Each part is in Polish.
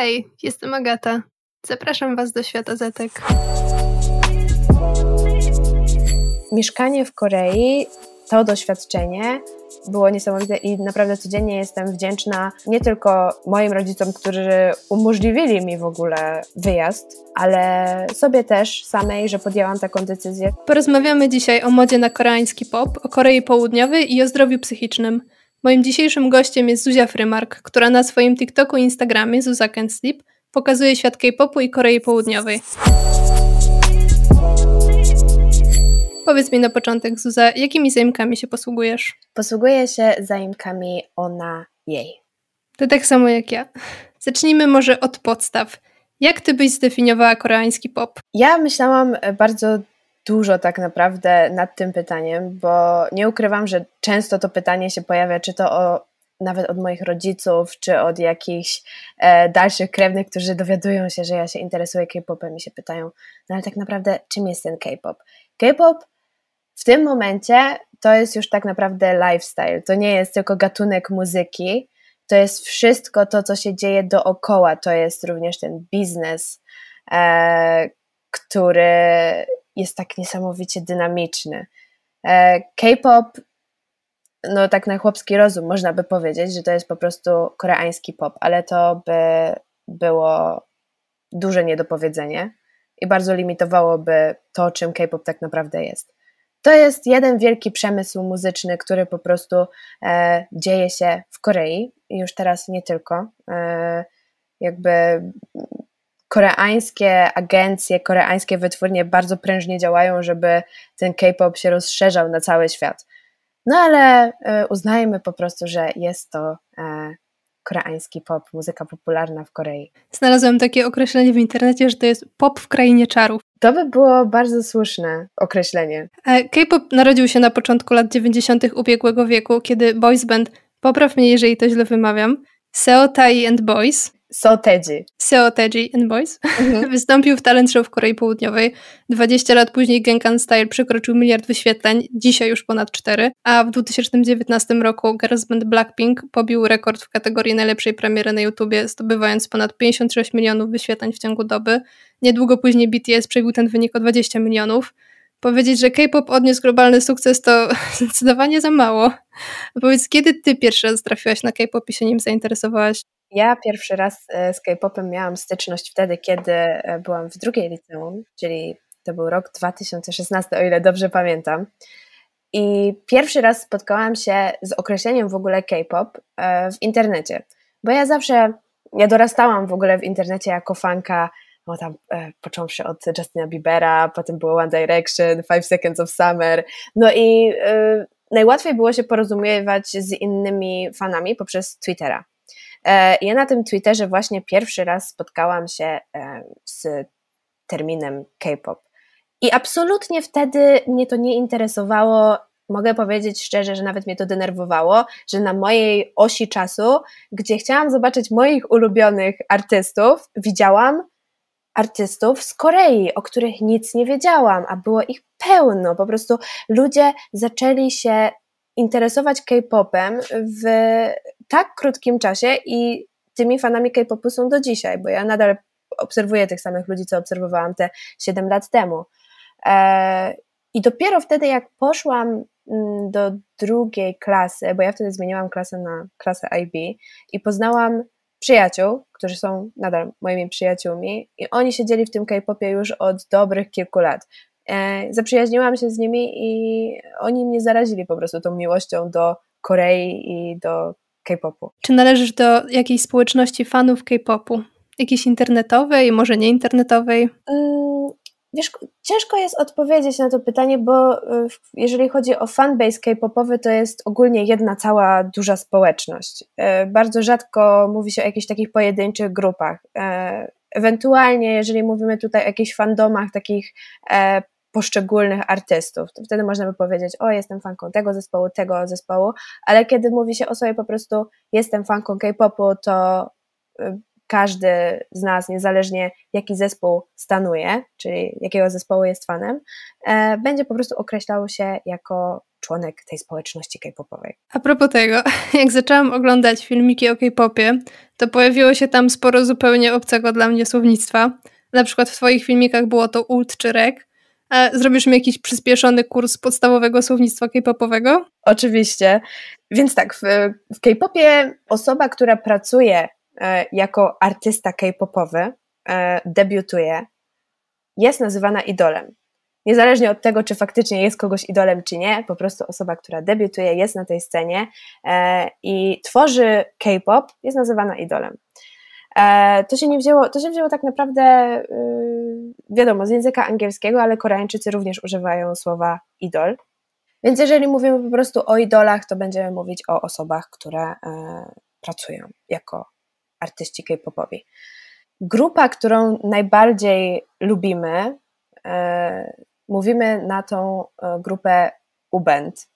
Hej, jestem Agata. Zapraszam Was do świata Zetek. Mieszkanie w Korei, to doświadczenie było niesamowite i naprawdę codziennie jestem wdzięczna nie tylko moim rodzicom, którzy umożliwili mi w ogóle wyjazd, ale sobie też samej, że podjęłam taką decyzję. Porozmawiamy dzisiaj o modzie na koreański pop, o Korei Południowej i o zdrowiu psychicznym. Moim dzisiejszym gościem jest Zuzia Frymark, która na swoim TikToku i Instagramie Zuza Can't Sleep pokazuje świat K-popu i Korei Południowej. Powiedz mi na początek, Zuza, jakimi zaimkami się posługujesz? Posługuję się zaimkami ona, jej. To tak samo jak ja. Zacznijmy może od podstaw. Jak ty byś zdefiniowała koreański pop? Ja myślałam bardzo dużo tak naprawdę nad tym pytaniem, bo nie ukrywam, że często to pytanie się pojawia, czy to o, nawet od moich rodziców, czy od jakichś e, dalszych krewnych, którzy dowiadują się, że ja się interesuję K-popem i się pytają, no ale tak naprawdę czym jest ten K-pop? K-pop w tym momencie to jest już tak naprawdę lifestyle, to nie jest tylko gatunek muzyki, to jest wszystko to, co się dzieje dookoła, to jest również ten biznes, e, który jest tak niesamowicie dynamiczny. E, K-pop, no tak na chłopski rozum można by powiedzieć, że to jest po prostu koreański pop, ale to by było duże niedopowiedzenie i bardzo limitowałoby to, czym K-pop tak naprawdę jest. To jest jeden wielki przemysł muzyczny, który po prostu e, dzieje się w Korei już teraz nie tylko. E, jakby koreańskie agencje, koreańskie wytwórnie bardzo prężnie działają, żeby ten K-pop się rozszerzał na cały świat. No ale e, uznajmy po prostu, że jest to e, koreański pop, muzyka popularna w Korei. Znalazłam takie określenie w internecie, że to jest pop w krainie czarów. To by było bardzo słuszne określenie. E, K-pop narodził się na początku lat 90. ubiegłego wieku, kiedy boys band, popraw mnie jeżeli to źle wymawiam, Seo Tai and Boys Soteji. Seoteji and Boys. Mhm. Wystąpił w talent show w Korei Południowej. 20 lat później Gangnam Style przekroczył miliard wyświetleń, dzisiaj już ponad 4, a w 2019 roku girls band Blackpink pobił rekord w kategorii najlepszej premiery na YouTubie, zdobywając ponad 56 milionów wyświetleń w ciągu doby. Niedługo później BTS przebił ten wynik o 20 milionów. Powiedzieć, że K-pop odniósł globalny sukces to zdecydowanie za mało. Powiedz, kiedy ty pierwszy raz trafiłaś na K-pop i się nim zainteresowałaś? Ja pierwszy raz e, z K-popem miałam styczność wtedy, kiedy e, byłam w drugiej liceum, czyli to był rok 2016, o ile dobrze pamiętam. I pierwszy raz spotkałam się z określeniem w ogóle K-pop e, w internecie, bo ja zawsze, ja dorastałam w ogóle w internecie jako fanka, no tam począwszy od Justina Biebera, potem było One Direction, Five Seconds of Summer, no i najłatwiej było się porozumiewać z innymi fanami poprzez Twittera. E, ja na tym Twitterze właśnie pierwszy raz spotkałam się e, z terminem K-pop. I absolutnie wtedy mnie to nie interesowało. Mogę powiedzieć szczerze, że nawet mnie to denerwowało, że na mojej osi czasu, gdzie chciałam zobaczyć moich ulubionych artystów, widziałam artystów z Korei, o których nic nie wiedziałam, a było ich pełno. Po prostu ludzie zaczęli się interesować K-popem w tak krótkim czasie i tymi fanami K-popu są do dzisiaj, bo ja nadal obserwuję tych samych ludzi, co obserwowałam te 7 lat temu. E, I dopiero wtedy, jak poszłam mm, do drugiej klasy, bo ja wtedy zmieniłam klasę na klasę IB i poznałam przyjaciół, którzy są nadal moimi przyjaciółmi i oni siedzieli w tym K-popie już od dobrych kilku lat. E, zaprzyjaźniłam się z nimi i oni mnie zarazili po prostu tą miłością do Korei i do K-popu. Czy należysz do jakiejś społeczności fanów K-popu? Jakiejś internetowej, może nie internetowej? Mm, wiesz, ciężko jest odpowiedzieć na to pytanie, bo y, jeżeli chodzi o fanbase K-popowy, to jest ogólnie jedna cała duża społeczność. Bardzo rzadko mówi się o jakichś takich pojedynczych grupach. Ewentualnie, jeżeli mówimy tutaj o jakichś fandomach takich e, poszczególnych artystów. To wtedy można by powiedzieć, o jestem fanką tego zespołu, tego zespołu, ale kiedy mówi się o sobie po prostu jestem fanką K-popu, to y, każdy z nas, niezależnie jaki zespół stanuje, czyli jakiego zespołu jest fanem, e, będzie po prostu określał się jako członek tej społeczności K-popowej. A propos tego, jak zaczęłam oglądać filmiki o K-popie, to pojawiło się tam sporo zupełnie obcego dla mnie słownictwa. Na przykład w Twoich filmikach było to ult czy rek. Zrobisz mi jakiś przyspieszony kurs podstawowego słownictwa K-popowego? Oczywiście. Więc tak, w, w K-popie osoba, która pracuje e, jako artysta K-popowy, e, debiutuje, jest nazywana idolem. Niezależnie od tego, czy faktycznie jest kogoś idolem, czy nie, po prostu osoba, która debiutuje, jest na tej scenie e, i tworzy K-pop, jest nazywana idolem. E, to się nie wzięło, to się wzięło tak naprawdę, y, wiadomo, z języka angielskiego, ale Koreańczycy również używają słowa idol. Więc jeżeli mówimy po prostu o idolach, to będziemy mówić o osobach, które e, pracują jako artyści K-popowi. Grupa, którą najbardziej lubimy, e, mówimy na tą grupę UBand,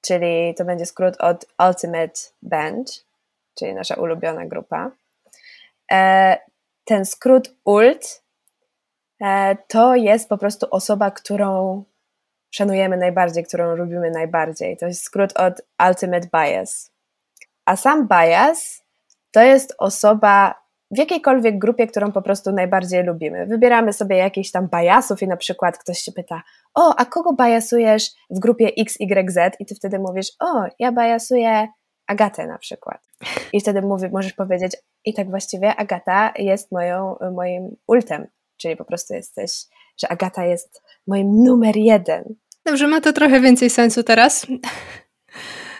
czyli to będzie skrót od Ultimate Band, czyli nasza ulubiona grupa. E, ten skrót ULT e, to jest po prostu osoba, którą szanujemy najbardziej, którą lubimy najbardziej. To jest skrót od Ultimate Bias. A sam bias to jest osoba w jakiejkolwiek grupie, którą po prostu najbardziej lubimy. Wybieramy sobie jakiś tam biasów i na przykład ktoś się pyta, o, a kogo biasujesz w grupie XYZ? I ty wtedy mówisz, o, ja biasuję Agatę na przykład. I wtedy mówi, możesz powiedzieć, i tak właściwie Agata jest moją, moim ultem, czyli po prostu jesteś, że Agata jest moim numer jeden. Dobrze, ma to trochę więcej sensu teraz.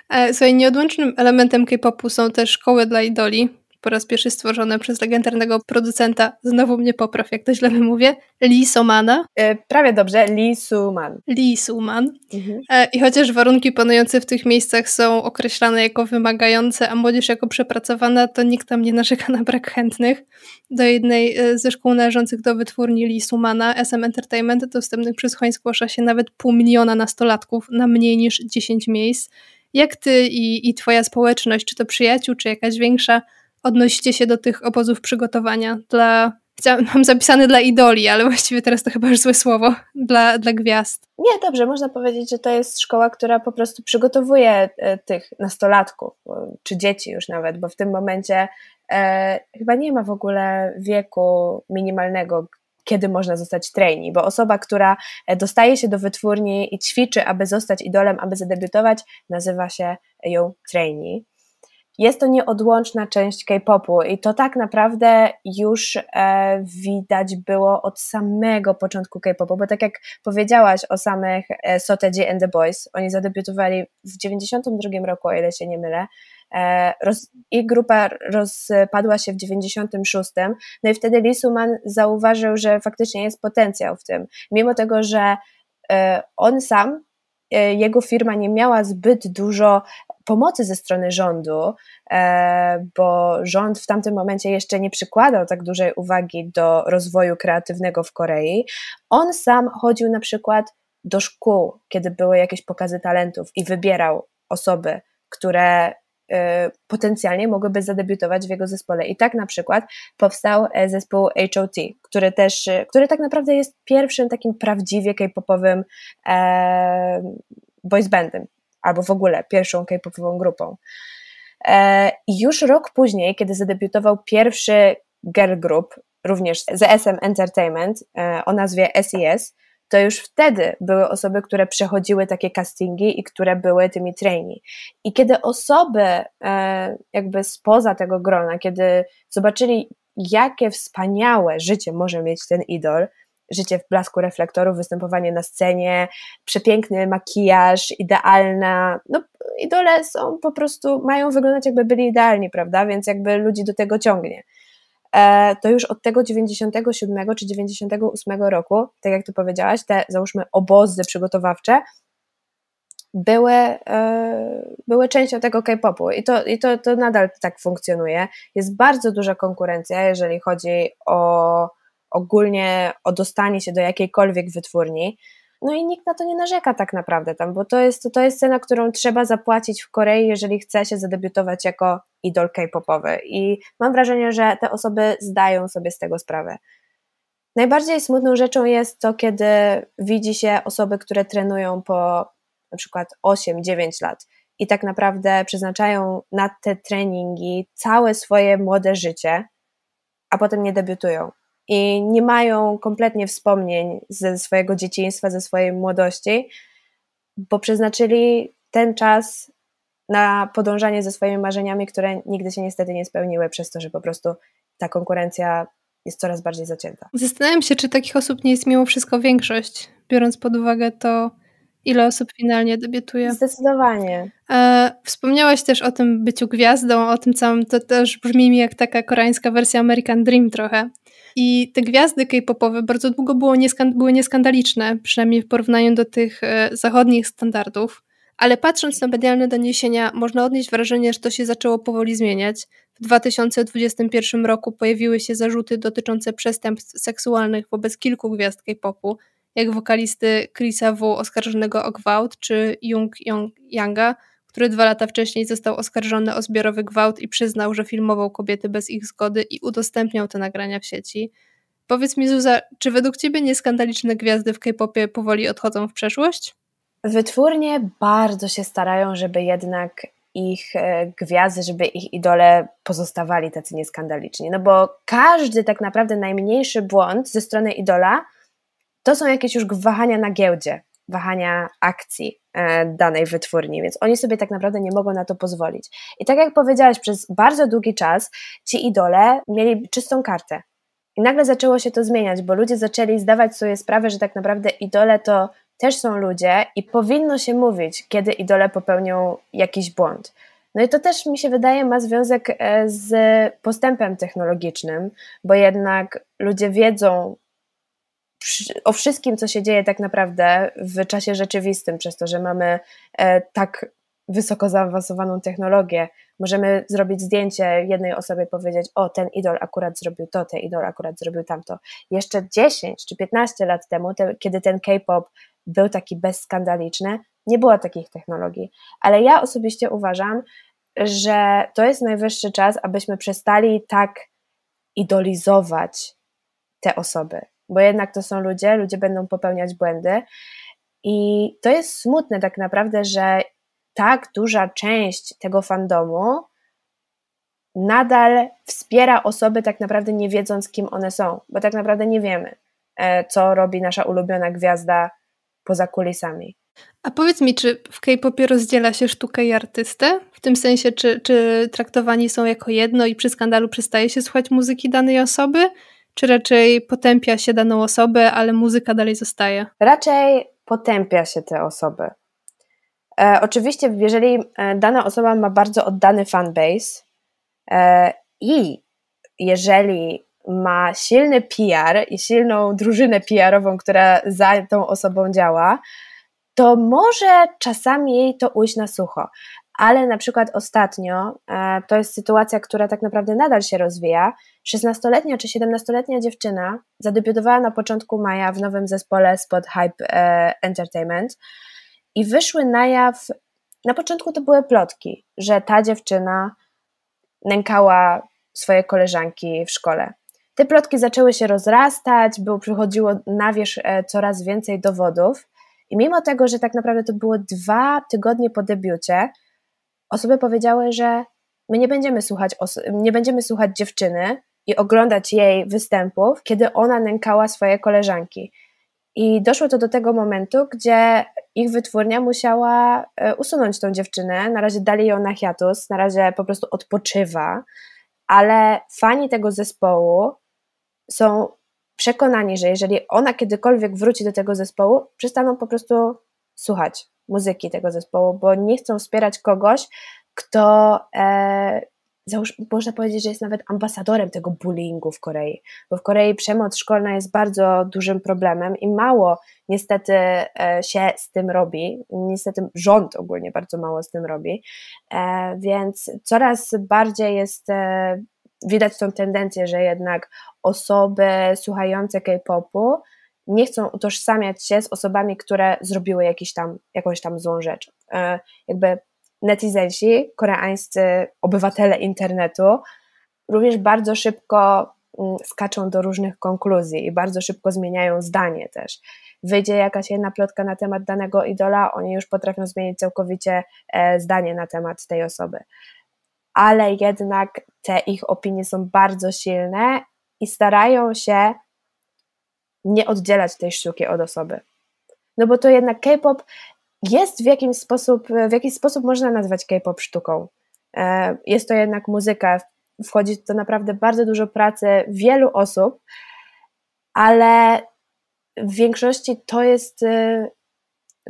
E, słuchaj, nieodłącznym elementem K-popu są też szkoły dla idoli, po raz pierwszy stworzone przez legendarnego producenta, znowu mnie popraw, jak to źle wymówię, Lee Somana. E, prawie dobrze, Lee Suman. Lee Suman. Mhm. E, I chociaż warunki panujące w tych miejscach są określane jako wymagające, a młodzież jako przepracowana, to nikt tam nie narzeka na brak chętnych. Do jednej e, ze szkół należących do wytwórni Lee Sumana, SM Entertainment, dostępnych przez Choń zgłasza się nawet pół miliona nastolatków na mniej niż 10 miejsc. Jak ty i, i twoja społeczność, czy to przyjaciół, czy jakaś większa, odnosicie się do tych obozów przygotowania. Dla mam zapisane dla idoli, ale właściwie teraz to chyba już złe słowo, dla, dla gwiazd. Nie, dobrze, można powiedzieć, że to jest szkoła, która po prostu przygotowuje e, tych nastolatków, czy dzieci już nawet, bo w tym momencie e, chyba nie ma w ogóle wieku minimalnego, kiedy można zostać trainee, bo osoba, która e, dostaje się do wytwórni i ćwiczy, aby zostać idolem, aby zadebiutować, nazywa się ją trainee jest to nieodłączna część K-popu i to tak naprawdę już e, widać było od samego początku K-popu, bo tak jak powiedziałaś o samych e, Soteji and the Boys, oni zadebiutowali w 92 roku, o ile się nie mylę, e, roz, ich grupa rozpadła się w 96, no i wtedy Lee Suman zauważył, że faktycznie jest potencjał w tym, mimo tego, że e, on sam jego firma nie miała zbyt dużo pomocy ze strony rządu, e, bo rząd w tamtym momencie jeszcze nie przykładał tak dużej uwagi do rozwoju kreatywnego w Korei. On sam chodził na przykład do szkół, kiedy były jakieś pokazy talentów i wybierał osoby, które e, potencjalnie mogłyby zadebiutować w jego zespole. I tak na przykład powstał e, zespół HOT, który też, który tak naprawdę jest pierwszym takim prawdziwie k-popowym e, boys albo w ogóle pierwszą K-popową grupą. E, I już rok później, kiedy zadebiutował pierwszy girl group, również z SM Entertainment e, o nazwie SES, to już wtedy były osoby, które przechodziły takie castingi i które były tymi trainee. I kiedy osoby e, jakby spoza tego grona, kiedy zobaczyli, jakie wspaniałe życie może mieć ten idol, życie w blasku reflektorów, występowanie na scenie, przepiękny makijaż, idealna, no idole są po prostu, mają wyglądać jakby byli idealni, prawda, więc jakby ludzi do tego ciągnie. E, to już od tego 97 czy 98 roku, tak jak tu powiedziałaś, te załóżmy obozy przygotowawcze, były, e, były częścią tego K-popu i, to, i to, to nadal tak funkcjonuje. Jest bardzo duża konkurencja, jeżeli chodzi o ogólnie o dostanie się do jakiejkolwiek wytwórni. No i nikt na to nie narzeka tak naprawdę tam, bo to jest, to jest cena, którą trzeba zapłacić w Korei, jeżeli chce się zadebiutować jako idol K-popowy. I mam wrażenie, że te osoby zdają sobie z tego sprawę. Najbardziej smutną rzeczą jest to, kiedy widzi się osoby, które trenują po na przykład 8-9 lat i tak naprawdę przeznaczają na te treningi całe swoje młode życie, a potem nie debiutują. I nie mają kompletnie wspomnień ze swojego dzieciństwa, ze swojej młodości, bo przeznaczyli ten czas na podążanie ze swoimi marzeniami, które nigdy się niestety nie spełniły, przez to, że po prostu ta konkurencja jest coraz bardziej zacięta. Zastanawiam się, czy takich osób nie jest mimo wszystko większość, biorąc pod uwagę to, ile osób finalnie debiutuje. Zdecydowanie. E, wspomniałaś też o tym byciu gwiazdą, o tym całym, to też brzmi mi jak taka koreańska wersja American Dream trochę. I te gwiazdy k-popowe bardzo długo było nieskan- były nieskandaliczne, przynajmniej w porównaniu do tych e, zachodnich standardów. Ale patrząc na medialne doniesienia, można odnieść wrażenie, że to się zaczęło powoli zmieniać. W 2021 roku pojawiły się zarzuty dotyczące przestępstw seksualnych wobec kilku gwiazd K-popu, jak wokalisty Chrisa W. oskarżonego o gwałt, czy Jung Yanga, który dwa lata wcześniej został oskarżony o zbiorowy gwałt i przyznał, że filmował kobiety bez ich zgody i udostępniał te nagrania w sieci. Powiedz mi, Zuza, czy według Ciebie nieskandaliczne gwiazdy w K-popie powoli odchodzą w przeszłość? Wytwórnie bardzo się starają, żeby jednak ich e, gwiazdy, żeby ich idole pozostawali tacy nieskandaliczni. No bo każdy tak naprawdę najmniejszy błąd ze strony idola to są jakieś już wahania na giełdzie, wahania akcji e, danej wytwórni, więc oni sobie tak naprawdę nie mogą na to pozwolić. I tak jak powiedziałaś, przez bardzo długi czas ci idole mieli czystą kartę. I nagle zaczęło się to zmieniać, bo ludzie zaczęli zdawać sobie sprawę, że tak naprawdę idole to też są ludzie i powinno się mówić, kiedy idole popełnią jakiś błąd. No i to też mi się wydaje ma związek e, z postępem technologicznym, bo jednak ludzie wiedzą o wszystkim, co się dzieje tak naprawdę w czasie rzeczywistym, przez to, że mamy e, tak wysoko zaawansowaną technologię. Możemy zrobić zdjęcie jednej osobie, powiedzieć: O, ten idol akurat zrobił to, ten idol akurat zrobił tamto. Jeszcze 10 czy 15 lat temu, te, kiedy ten K-pop był taki bezskandaliczny, nie było takich technologii. Ale ja osobiście uważam, że to jest najwyższy czas, abyśmy przestali tak idolizować te osoby, bo jednak to są ludzie, ludzie będą popełniać błędy. I to jest smutne tak naprawdę, że tak duża część tego fandomu nadal wspiera osoby tak naprawdę nie wiedząc, kim one są, bo tak naprawdę nie wiemy, e, co robi nasza ulubiona gwiazda poza kulisami. A powiedz mi, czy w K-popie rozdziela się sztukę i artystę? W tym sensie, czy, czy traktowani są jako jedno i przy skandalu przestaje się słuchać muzyki danej osoby? Czy raczej potępia się daną osobę, ale muzyka dalej zostaje? Raczej potępia się te osoby. E, oczywiście, jeżeli e, dana osoba ma bardzo oddany fanbase e, i jeżeli ma silny PR i silną drużynę PR-ową, która za tą osobą działa, to może czasami jej to ujść na sucho. Ale na przykład ostatnio, e, to jest sytuacja, która tak naprawdę nadal się rozwija, 16-letnia czy 17-letnia dziewczyna zadebiutowała na początku maja w nowym zespole Spot Hype e, Entertainment. I wyszły na jaw, na początku to były plotki, że ta dziewczyna nękała swoje koleżanki w szkole. Te plotki zaczęły się rozrastać, było, przychodziło na wierzch e, coraz więcej dowodów. I mimo tego, że tak naprawdę to było dwa tygodnie po debiucie, osoby powiedziały, że my nie będziemy słuchać, nie będziemy słuchać dziewczyny i oglądać jej występów, kiedy ona nękała swoje koleżanki. I doszło to do tego momentu, gdzie ich wytwórnia musiała e, usunąć tą dziewczynę. Na razie dali ją na hiatus, na razie po prostu odpoczywa, ale fani tego zespołu są przekonani, że jeżeli ona kiedykolwiek wróci do tego zespołu, przestaną po prostu słuchać muzyki tego zespołu, bo nie chcą wspierać kogoś, kto e, załóż, można powiedzieć, że jest nawet ambasadorem tego bullyingu w Korei, bo w Korei przemoc szkolna jest bardzo dużym problemem i mało niestety e, się z tym robi, niestety rząd ogólnie bardzo mało z tym robi, e, więc coraz bardziej jest e, widać tą tendencję, że jednak osoby słuchające K-popu nie chcą utożsamiać się z osobami, które zrobiły jakiś tam, jakąś tam złą rzecz. E, jakby netizenci, koreańscy obywatele internetu również bardzo szybko mm, skaczą do różnych konkluzji i bardzo szybko zmieniają zdanie też. wyjdzie jakaś jedna plotka na temat danego idola, oni już potrafią zmienić całkowicie e, zdanie na temat tej osoby. Ale jednak te ich opinie są bardzo silne i starają się nie oddzielać tej sztuki od osoby. No bo to jednak K-pop jest w jakiś sposób, w jakiś sposób można nazwać K-pop sztuką. E, jest to jednak muzyka, wchodzi to naprawdę bardzo dużo pracy wielu osób, ale w większości to jest. Y,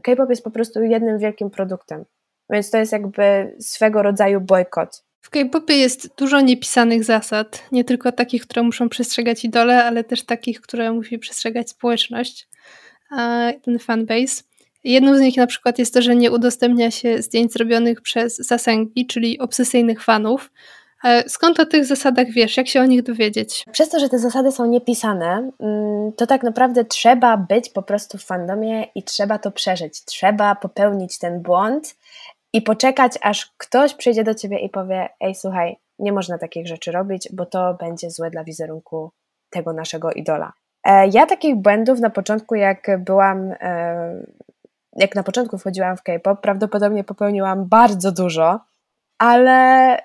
K-pop jest po prostu jednym wielkim produktem. Więc to jest jakby swego rodzaju bojkot. W K-popie jest dużo niepisanych zasad, nie tylko takich, które muszą przestrzegać idole, ale też takich, które musi przestrzegać społeczność, ten fanbase. Jedną z nich na przykład jest to, że nie udostępnia się zdjęć zrobionych przez zasęgi, czyli obsesyjnych fanów. E, skąd o tych zasadach wiesz? Jak się o nich dowiedzieć? Przez to, że te zasady są niepisane, mm, to tak naprawdę trzeba być po prostu w fandomie i trzeba to przeżyć. Trzeba popełnić ten błąd i poczekać, aż ktoś przyjdzie do ciebie i powie: Ej, słuchaj, nie można takich rzeczy robić, bo to będzie złe dla wizerunku tego naszego idola. E, ja takich błędów na początku, jak byłam, e, jak na początku wchodziłam w K-pop, prawdopodobnie popełniłam bardzo dużo, ale e,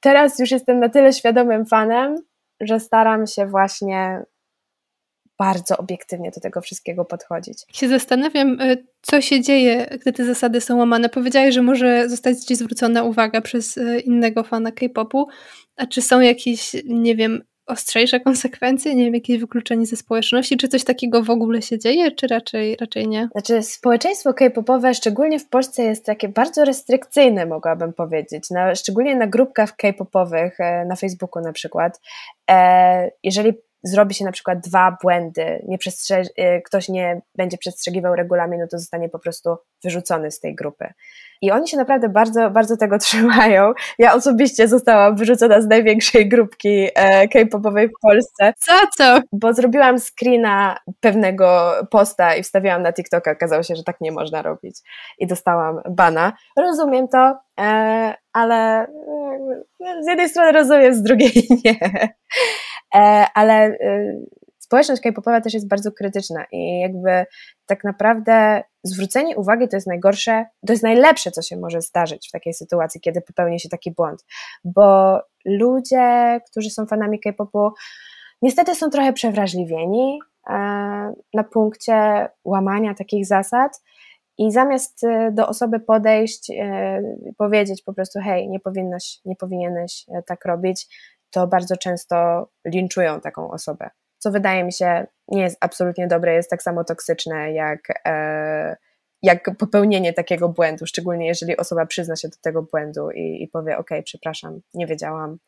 teraz już jestem na tyle świadomym fanem, że staram się właśnie bardzo obiektywnie do tego wszystkiego podchodzić. Się zastanawiam, co się dzieje, gdy te zasady są łamane. Powiedziałeś, że może zostać Ci zwrócona uwaga przez innego fana K-popu, a czy są jakieś, nie wiem, ostrzejsze konsekwencje, nie wiem, jakieś wykluczenie ze społeczności, czy coś takiego w ogóle się dzieje, czy raczej, raczej nie? Znaczy, społeczeństwo K-popowe, szczególnie w Polsce, jest takie bardzo restrykcyjne, mogłabym powiedzieć, na, szczególnie na grupkach K-popowych, e, na Facebooku na przykład. E, jeżeli zrobi się na przykład dwa błędy, nie y, ktoś nie będzie przestrzegiwał regulaminu, to zostanie po prostu wyrzucony z tej grupy. I oni się naprawdę bardzo, bardzo tego trzymają. Ja osobiście zostałam wyrzucona z największej grupki e, K-popowej w Polsce. Co co? Bo zrobiłam screena pewnego posta i wstawiłam na TikToka. Okazało się, że tak nie można robić. I dostałam bana. Rozumiem to, e, ale e, z jednej strony rozumiem, z drugiej nie. E, ale y, społeczność K-popowa też jest bardzo krytyczna i jakby tak naprawdę zwrócenie uwagi to jest najgorsze, to jest najlepsze, co się może zdarzyć w takiej sytuacji, kiedy popełni się taki błąd, bo ludzie, którzy są fanami K-popu, niestety są trochę przewrażliwieni e, na punkcie łamania takich zasad i zamiast y, do osoby podejść, y, powiedzieć po prostu hej, nie powinnaś, nie powinieneś tak robić, to bardzo często linczują taką osobę. Co wydaje mi się nie jest absolutnie dobre, jest tak samo toksyczne jak, e, jak popełnienie takiego błędu, szczególnie jeżeli osoba przyzna się do tego błędu i, i powie: OK, przepraszam, nie wiedziałam.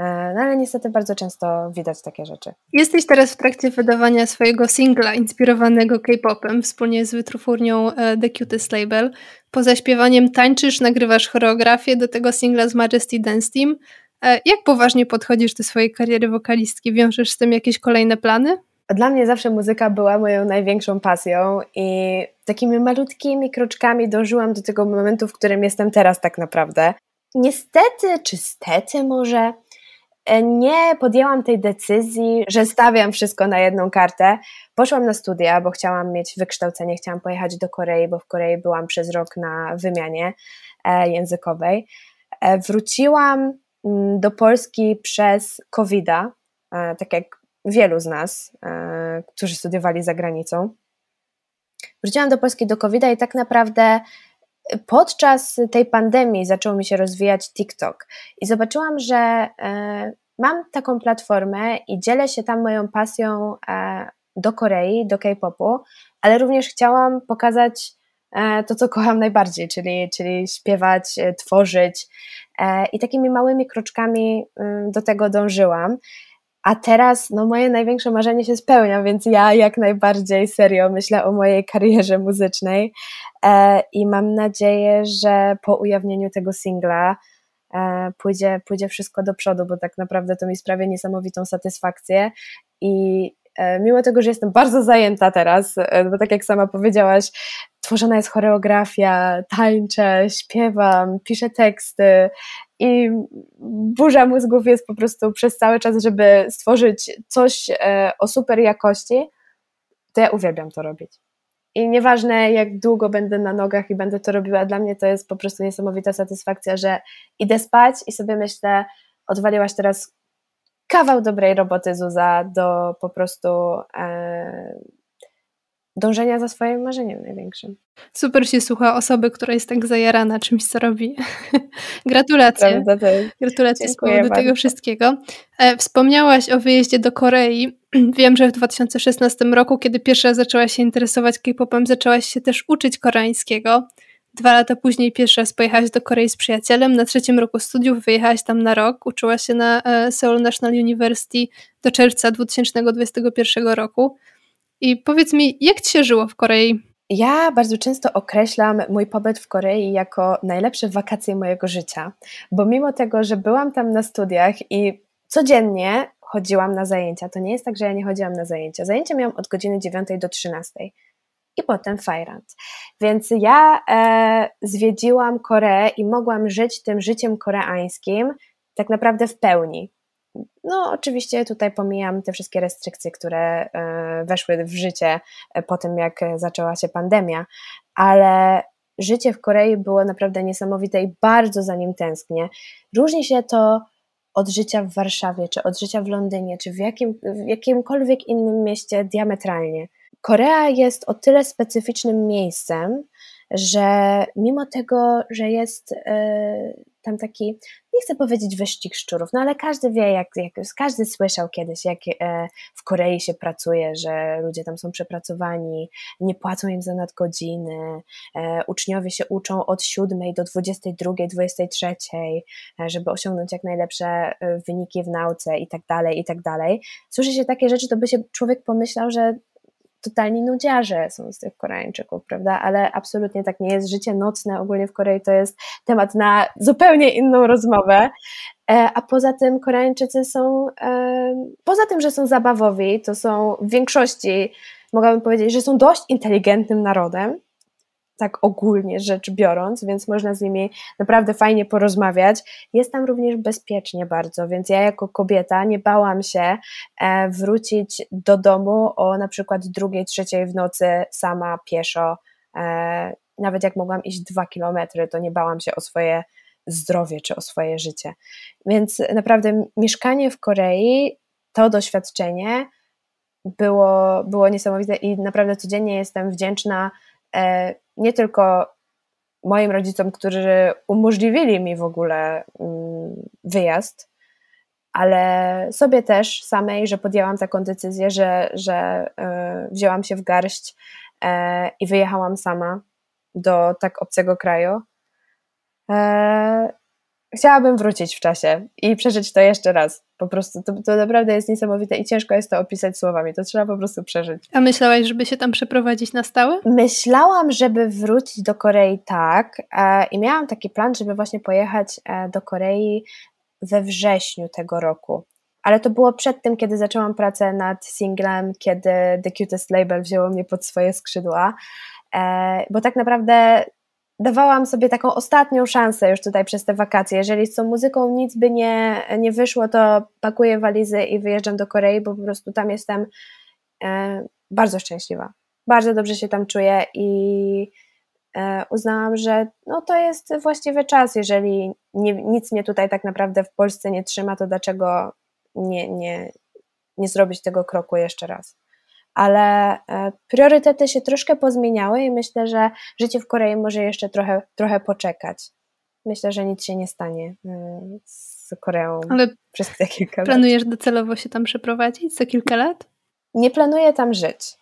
E, no ale niestety bardzo często widać takie rzeczy. Jesteś teraz w trakcie wydawania swojego singla inspirowanego K-popem wspólnie z wytwórnią e, The Cutest Label. Poza śpiewaniem tańczysz, nagrywasz choreografię do tego singla z Majesty Dance Team. E, jak poważnie podchodzisz do swojej kariery wokalistki? Wiążesz z tym jakieś kolejne plany? Dla mnie zawsze muzyka była moją największą pasją i takimi malutkimi kroczkami dążyłam do tego momentu, w którym jestem teraz tak naprawdę. Niestety, czy stety może, e, nie podjęłam tej decyzji, że stawiam wszystko na jedną kartę. Poszłam na studia, bo chciałam mieć wykształcenie, chciałam pojechać do Korei, bo w Korei byłam przez rok na wymianie e, językowej. Wróciłam do Polski przez COVID-a, e, tak jak wielu z nas, e, którzy studiowali za granicą. Wróciłam do Polski do covid i tak naprawdę podczas tej pandemii zaczął mi się rozwijać TikTok i zobaczyłam, że e, mam taką platformę i dzielę się tam moją pasją do Korei, do K-popu, ale również chciałam pokazać to, co kocham najbardziej, czyli, czyli śpiewać, tworzyć, I takimi małymi kroczkami do tego dążyłam. A teraz no, moje największe marzenie się spełnia, więc ja jak najbardziej serio myślę o mojej karierze muzycznej e, i mam nadzieję, że po ujawnieniu tego singla e, pójdzie, pójdzie wszystko do przodu, bo tak naprawdę to mi sprawia niesamowitą satysfakcję i mimo tego, że jestem bardzo zajęta teraz, bo tak jak sama powiedziałaś, tworzona jest choreografia, tańczę, śpiewam, piszę teksty i burza mózgów jest po prostu przez cały czas, żeby stworzyć coś e, o super jakości, to ja uwielbiam to robić. I nieważne, jak długo będę na nogach i będę to robiła, dla mnie to jest po prostu niesamowita satysfakcja, że idę spać i sobie myślę, odwaliłaś teraz kawał dobrej roboty, Zuza, do po prostu e, dążenia za swoim marzeniem największym. Super się słucha osoby, która jest tak zajarana czymś, co robi. Gratulacje. Gratulacje z powodu bardzo. tego wszystkiego. E, wspomniałaś o wyjeździe do Korei. Wiem, że w 2016 roku, kiedy pierwszy raz zaczęłaś się interesować K-popem, zaczęłaś się też uczyć koreańskiego. Dwa lata później pierwszy raz pojechałaś do Korei z przyjacielem. Na trzecim roku studiów wyjechałaś tam na rok. Uczyłaś się na e, Seoul National University do czerwca 2021 roku. I powiedz mi, jak ci się żyło w Korei? Ja bardzo często określam mój pobyt w Korei jako najlepsze wakacje mojego życia, bo mimo tego, że byłam tam na studiach i codziennie chodziłam na zajęcia, to nie jest tak, że ja nie chodziłam na zajęcia. Zajęcia miałam od godziny 9 do 13 i potem Fajrant. Więc ja e, zwiedziłam Koreę i mogłam żyć tym życiem koreańskim tak naprawdę w pełni. No, oczywiście tutaj pomijam te wszystkie restrykcje, które e, weszły w życie e, po tym, jak zaczęła się pandemia, ale życie w Korei było naprawdę niesamowite i bardzo za nim tęsknię. Różni się to od życia w Warszawie, czy od życia w Londynie, czy w, jakim, w jakimkolwiek innym mieście diametralnie. Korea jest o tyle specyficznym miejscem, że mimo tego, że jest e, tam taki, nie chcę powiedzieć wyścig szczurów, no ale każdy wie, jak, jak każdy słyszał kiedyś, jak e, w Korei się pracuje, że ludzie tam są przepracowani, nie płacą im za nadgodziny, e, uczniowie się uczą od 7 do 22, 23, żeby osiągnąć jak najlepsze wyniki w nauce i tak dalej, i tak dalej. Słyszy się takie rzeczy, to by się człowiek pomyślał, że totalni nudziarze są z tych Koreańczyków, prawda? Ale absolutnie tak nie jest. Życie nocne ogólnie w Korei to jest temat na zupełnie inną rozmowę. E, a poza tym Koreańczycy są, e, poza tym, że są zabawowi, to są w większości, mogłabym powiedzieć, że są dość inteligentnym narodem tak ogólnie rzecz biorąc, więc można z nimi naprawdę fajnie porozmawiać. Jest tam również bezpiecznie bardzo, więc ja jako kobieta nie bałam się e, wrócić do domu o na przykład drugiej, trzeciej w nocy sama pieszo. E, nawet jak mogłam iść dwa kilometry, to nie bałam się o swoje zdrowie czy o swoje życie. Więc naprawdę mieszkanie w Korei, to doświadczenie było, było niesamowite i naprawdę codziennie jestem wdzięczna E, nie tylko moim rodzicom, którzy umożliwili mi w ogóle mm, wyjazd, ale sobie też samej, że podjęłam taką decyzję, że, że e, wzięłam się w garść e, i wyjechałam sama do tak obcego kraju chciałabym wrócić w czasie i przeżyć to jeszcze raz. Po prostu to, to naprawdę jest niesamowite i ciężko jest to opisać słowami. To trzeba po prostu przeżyć. A myślałaś, żeby się tam przeprowadzić na stałe? Myślałam, żeby wrócić do Korei, tak. E, I miałam taki plan, żeby właśnie pojechać e, do Korei we wrześniu tego roku. Ale to było przed tym, kiedy zaczęłam pracę nad singlem, kiedy The Cutest Label wzięło mnie pod swoje skrzydła. E, bo tak naprawdę dawałam sobie taką ostatnią szansę już tutaj przez te wakacje. Jeżeli z tą muzyką nic by nie, nie wyszło, to pakuję walizy i wyjeżdżam do Korei, bo po prostu tam jestem e, bardzo szczęśliwa. Bardzo dobrze się tam czuję i e, uznałam, że no to jest właściwy czas. Jeżeli nie, nic mnie tutaj tak naprawdę w Polsce nie trzyma, to dlaczego nie, nie, nie zrobić tego kroku jeszcze raz? Ale e, priorytety się troszkę pozmieniały i myślę, że życie w Korei może jeszcze trochę, trochę poczekać. Myślę, że nic się nie stanie e, z Koreą ale przez te kilka lat. Planujesz docelowo się tam przeprowadzić za kilka lat? Nie planuję tam żyć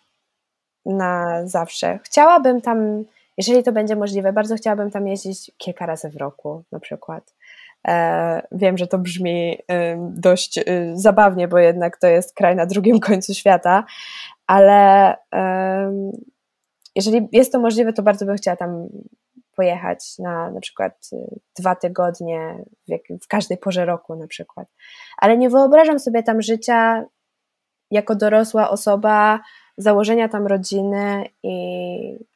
na zawsze. Chciałabym tam, jeżeli to będzie możliwe, bardzo chciałabym tam jeździć kilka razy w roku na przykład. E, wiem, że to brzmi dość y, zabawnie, bo jednak to jest kraj na drugim końcu świata, ale jeżeli jest to możliwe, to bardzo bym chciała tam pojechać na na przykład y, dwa tygodnie w, w każdej porze roku na przykład. Ale nie wyobrażam sobie tam życia jako dorosła osoba, założenia tam rodziny i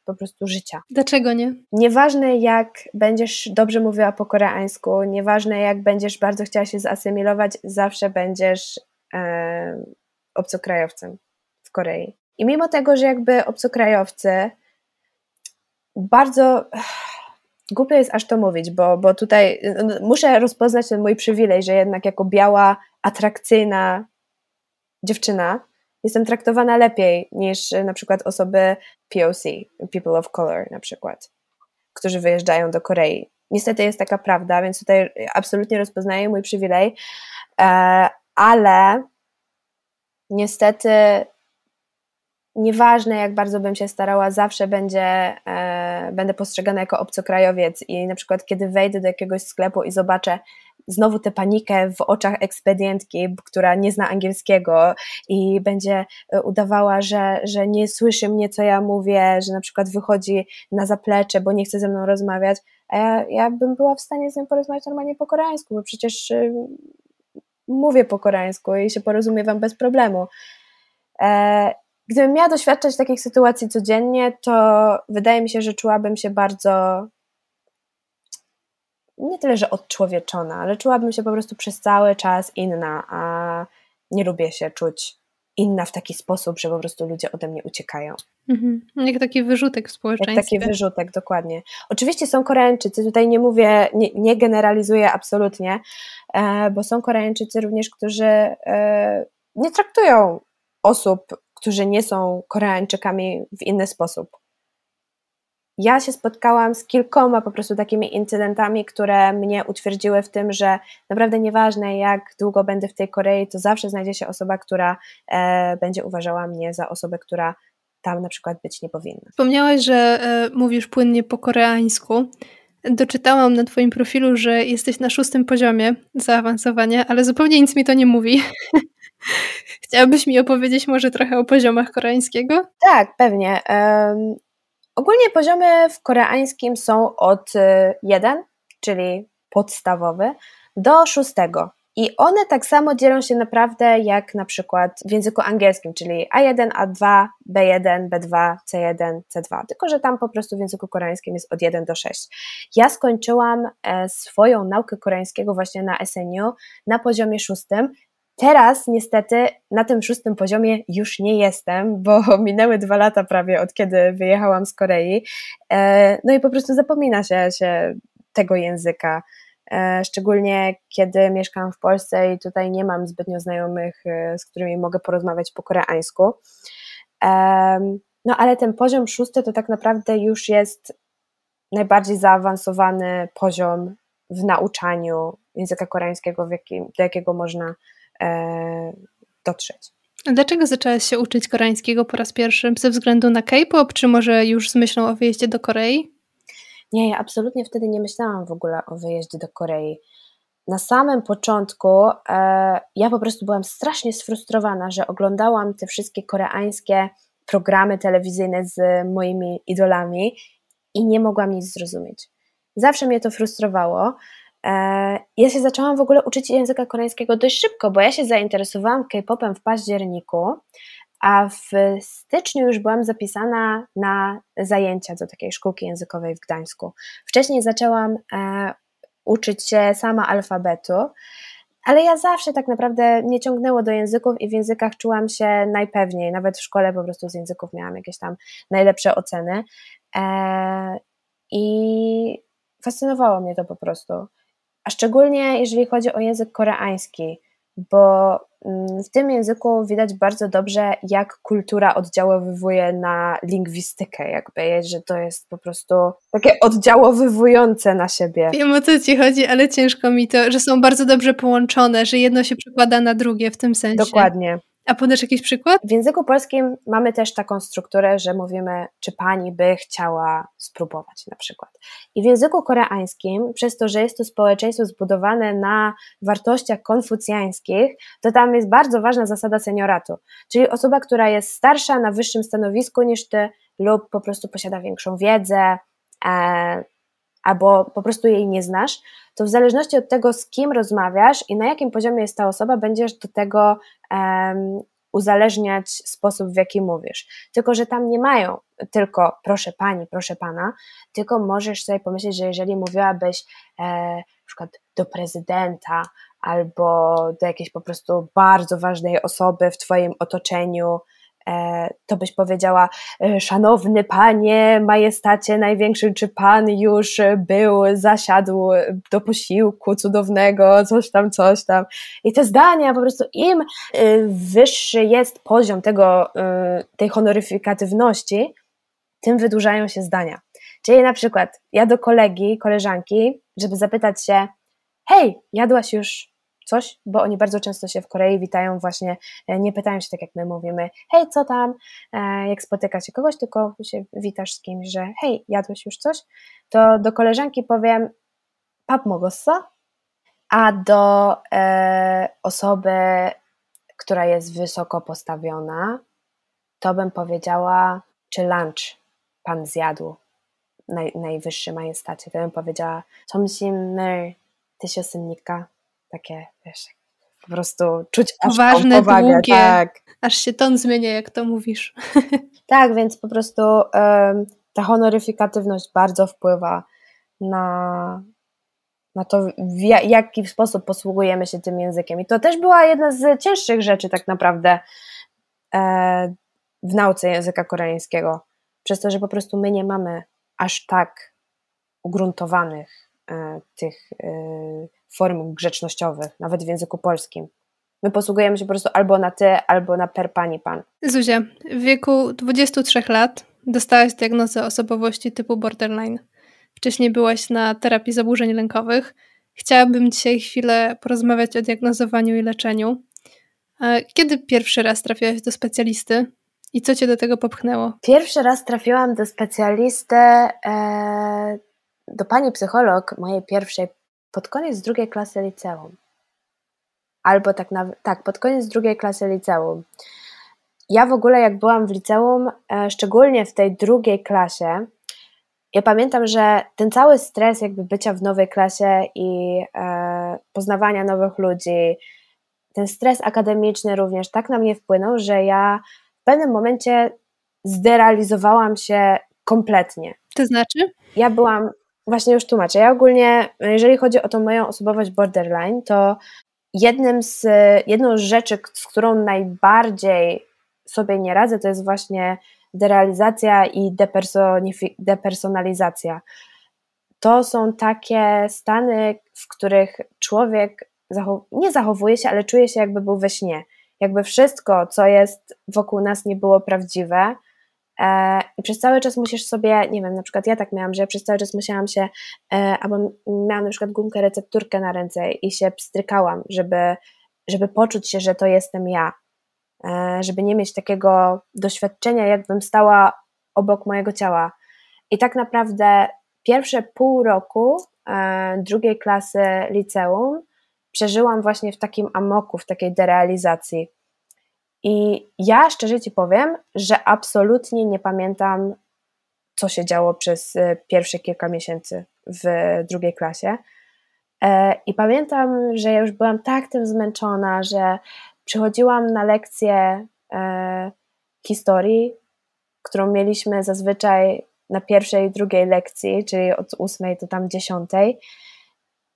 po prostu życia. Dlaczego nie? Nieważne jak będziesz dobrze mówiła po koreańsku, nieważne jak będziesz bardzo chciała się zasymilować, zawsze będziesz e, obcokrajowcem. Korei. I mimo tego, że jakby obcokrajowcy bardzo głupio jest aż to mówić, bo, bo tutaj no, muszę rozpoznać ten mój przywilej, że jednak jako biała, atrakcyjna dziewczyna jestem traktowana lepiej niż na przykład osoby POC, People of Color na przykład, którzy wyjeżdżają do Korei. Niestety jest taka prawda, więc tutaj absolutnie rozpoznaję mój przywilej, e, ale niestety nieważne jak bardzo bym się starała, zawsze będzie, e, będę postrzegana jako obcokrajowiec i na przykład kiedy wejdę do jakiegoś sklepu i zobaczę znowu tę panikę w oczach ekspedientki, która nie zna angielskiego i będzie e, udawała, że, że nie słyszy mnie, co ja mówię, że na przykład wychodzi na zaplecze, bo nie chce ze mną rozmawiać, a ja, ja bym była w stanie z nią porozmawiać normalnie po koreańsku, bo przecież y, mówię po koreańsku i się porozumiewam bez problemu. E, Gdybym miała doświadczać takich sytuacji codziennie, to wydaje mi się, że czułabym się bardzo nie tyle, że odczłowieczona, ale czułabym się po prostu przez cały czas inna, a nie lubię się czuć inna w taki sposób, że po prostu ludzie ode mnie uciekają. Mhm. Jak taki wyrzutek w społeczeństwie. Jak taki wyrzutek, dokładnie. Oczywiście są Koreańczycy, tutaj nie mówię, nie, nie generalizuję absolutnie, e, bo są Koreańczycy również, którzy e, nie traktują osób którzy nie są Koreańczykami w inny sposób. Ja się spotkałam z kilkoma po prostu takimi incydentami, które mnie utwierdziły w tym, że naprawdę nieważne jak długo będę w tej Korei, to zawsze znajdzie się osoba, która e, będzie uważała mnie za osobę, która tam na przykład być nie powinna. Wspomniałaś, że e, mówisz płynnie po koreańsku. Doczytałam na Twoim profilu, że jesteś na szóstym poziomie zaawansowania, ale zupełnie nic mi to nie mówi. Chciałabyś mi opowiedzieć może trochę o poziomach koreańskiego? Tak, pewnie. Um, ogólnie poziomy w koreańskim są od 1, y, czyli podstawowy, do 6. I one tak samo dzielą się naprawdę jak na przykład w języku angielskim, czyli A1, A2, B1, B2, C1, C2, tylko że tam po prostu w języku koreańskim jest od 1 do 6. Ja skończyłam e, swoją naukę koreańskiego właśnie na SNU na poziomie szóstym Teraz niestety na tym szóstym poziomie już nie jestem, bo minęły dwa lata prawie od kiedy wyjechałam z Korei. E, no i po prostu zapomina się, się tego języka. E, szczególnie kiedy mieszkam w Polsce i tutaj nie mam zbytnio znajomych, e, z którymi mogę porozmawiać po koreańsku. No ale ten poziom szósty to tak naprawdę już jest najbardziej zaawansowany poziom w nauczaniu języka koreańskiego, do jakiego można dotrzeć. A dlaczego zaczęłaś się uczyć koreańskiego po raz pierwszy? Ze względu na K-pop, czy może już z myślą o wyjeździe do Korei? Nie, ja absolutnie wtedy nie myślałam w ogóle o wyjeździe do Korei. Na samym początku e, ja po prostu byłam strasznie sfrustrowana, że oglądałam te wszystkie koreańskie programy telewizyjne z moimi idolami i nie mogłam nic zrozumieć. Zawsze mnie to frustrowało, E, ja się zaczęłam w ogóle uczyć języka koreańskiego dość szybko, bo ja się zainteresowałam K-popem w październiku, a w styczniu już byłam zapisana na zajęcia do takiej szkółki językowej w Gdańsku. Wcześniej zaczęłam e, uczyć się sama alfabetu, ale ja zawsze tak naprawdę nie ciągnęło do języków i w językach czułam się najpewniej. Nawet w szkole po prostu z języków miałam jakieś tam najlepsze oceny. E, I fascynowało mnie to po prostu a szczególnie jeżeli chodzi o język koreański, bo mm, w tym języku widać bardzo dobrze, jak kultura oddziaływuje na lingwistykę, jakby, że to jest po prostu takie oddziałowywujące na siebie. Wiem o co ci chodzi, ale ciężko mi to, że są bardzo dobrze połączone, że jedno się przekłada na drugie w tym sensie. Dokładnie. A podasz jakiś przykład? W języku polskim mamy też taką strukturę, że mówimy, czy pani by chciała spróbować na przykład. I w języku koreańskim, przez to, że jest to społeczeństwo zbudowane na wartościach konfucjańskich, to tam jest bardzo ważna zasada senioratu. Czyli osoba, która jest starsza, na wyższym stanowisku niż ty, lub po prostu posiada większą wiedzę, e, albo po prostu jej nie znasz, to w zależności od tego, z kim rozmawiasz i na jakim poziomie jest ta osoba, będziesz do tego um, uzależniać sposób, w jaki mówisz. Tylko, że tam nie mają tylko proszę pani, proszę pana, tylko możesz sobie pomyśleć, że jeżeli mówiłabyś e, na przykład do prezydenta albo do jakiejś po prostu bardzo ważnej osoby w twoim otoczeniu, to byś powiedziała, e, szanowny panie, majestacie największy, czy pan już był, zasiadł do posiłku cudownego, coś tam, coś tam. I te zdania, po prostu im e, wyższy jest poziom tego, tej honoryfikatywności, tym wydłużają się zdania. Czyli na przykład ja do kolegi, koleżanki, żeby zapytać się, hej, jadłaś już coś, bo oni bardzo często się w Korei witają właśnie, e, nie pytają się tak jak my mówimy, hej, co tam, e, jak spotyka się kogoś, tylko się witasz z kimś, że hej, jadłeś już coś, to do koleżanki powiem pap mogossa, a do e, osoby, która jest wysoko postawiona, to bym powiedziała, czy lunch pan zjadł, naj, najwyższy majestacie, to bym powiedziała, 점심을 드셨습니까? Takie, wiesz, po prostu czuć aż Ważne, powagę, długie, tak. aż się ton zmienia, jak to mówisz. Tak, więc po prostu um, ta honoryfikatywność bardzo wpływa na, na to, w jaki sposób posługujemy się tym językiem. I to też była jedna z cięższych rzeczy tak naprawdę e, w nauce języka koreańskiego. Przez to, że po prostu my nie mamy aż tak ugruntowanych e, tych e, form grzecznościowych, nawet w języku polskim. My posługujemy się po prostu albo na ty, albo na per pani pan. Zuzia, w wieku 23 lat dostałaś diagnozę osobowości typu borderline. Wcześniej byłaś na terapii zaburzeń lękowych. Chciałabym dzisiaj chwilę porozmawiać o diagnozowaniu i leczeniu. Kiedy pierwszy raz trafiłaś do specjalisty i co cię do tego popchnęło? Pierwszy raz trafiłam do specjalisty, e, do pani psycholog mojej pierwszej pod koniec drugiej klasy liceum. Albo tak, na, tak, pod koniec drugiej klasy liceum. Ja w ogóle, jak byłam w liceum, e, szczególnie w tej drugiej klasie, ja pamiętam, że ten cały stres jakby bycia w nowej klasie i e, poznawania nowych ludzi, ten stres akademiczny również tak na mnie wpłynął, że ja w pewnym momencie zderealizowałam się kompletnie. To znaczy? Ja byłam Właśnie już tłumaczę. Ja ogólnie, jeżeli chodzi o tą moją osobowość borderline, to jednym z, jedną z rzeczy, z którą najbardziej sobie nie radzę, to jest właśnie derealizacja i depersonalizacja. To są takie stany, w których człowiek zachow nie zachowuje się, ale czuje się jakby był we śnie. Jakby wszystko, co jest wokół nas, nie było prawdziwe, I przez cały czas musisz sobie, nie wiem, na przykład ja tak miałam, że ja przez cały czas musiałam się, e, albo miałam na przykład gumkę recepturkę na ręce i się pstrykałam, żeby, żeby poczuć się, że to jestem ja, e, żeby nie mieć takiego doświadczenia, jakbym stała obok mojego ciała. I tak naprawdę pierwsze pół roku drugiej klasy liceum przeżyłam właśnie w takim amoku, w takiej derealizacji i ja szczerze Ci powiem, że absolutnie nie pamiętam, co się działo przez e, pierwsze kilka miesięcy w drugiej klasie. E, I pamiętam, że ja już byłam tak tym zmęczona, że przychodziłam na lekcję e, historii, którą mieliśmy zazwyczaj na pierwszej i drugiej lekcji, czyli od ósmej do tam dziesiątej.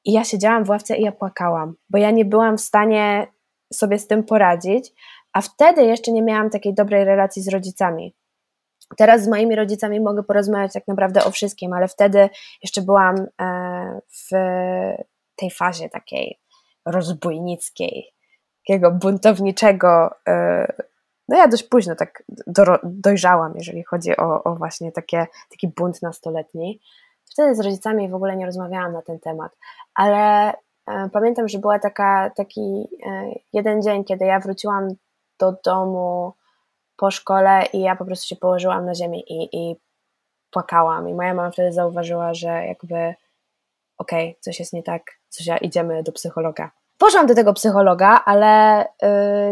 I ja siedziałam w ławce i ja płakałam, bo ja nie byłam w stanie sobie z tym poradzić, a wtedy jeszcze nie miałam takiej dobrej relacji z rodzicami. Teraz z moimi rodzicami mogę porozmawiać tak naprawdę o wszystkim, ale wtedy jeszcze byłam e, w tej fazie takiej rozbójnickiej, takiego buntowniczego. E, no ja dość późno tak dojrzałam, jeżeli chodzi o, o właśnie takie, taki bunt nastoletni. Wtedy z rodzicami w ogóle nie rozmawiałam na ten temat, ale e, pamiętam, że była taka, taki jeden dzień, kiedy ja wróciłam do domu po szkole i ja po prostu się położyłam na ziemi i, i płakałam. I moja mama wtedy zauważyła, że jakby okej, okay, coś jest nie tak, coś ja idziemy do psychologa. Poszłam do tego psychologa, ale y,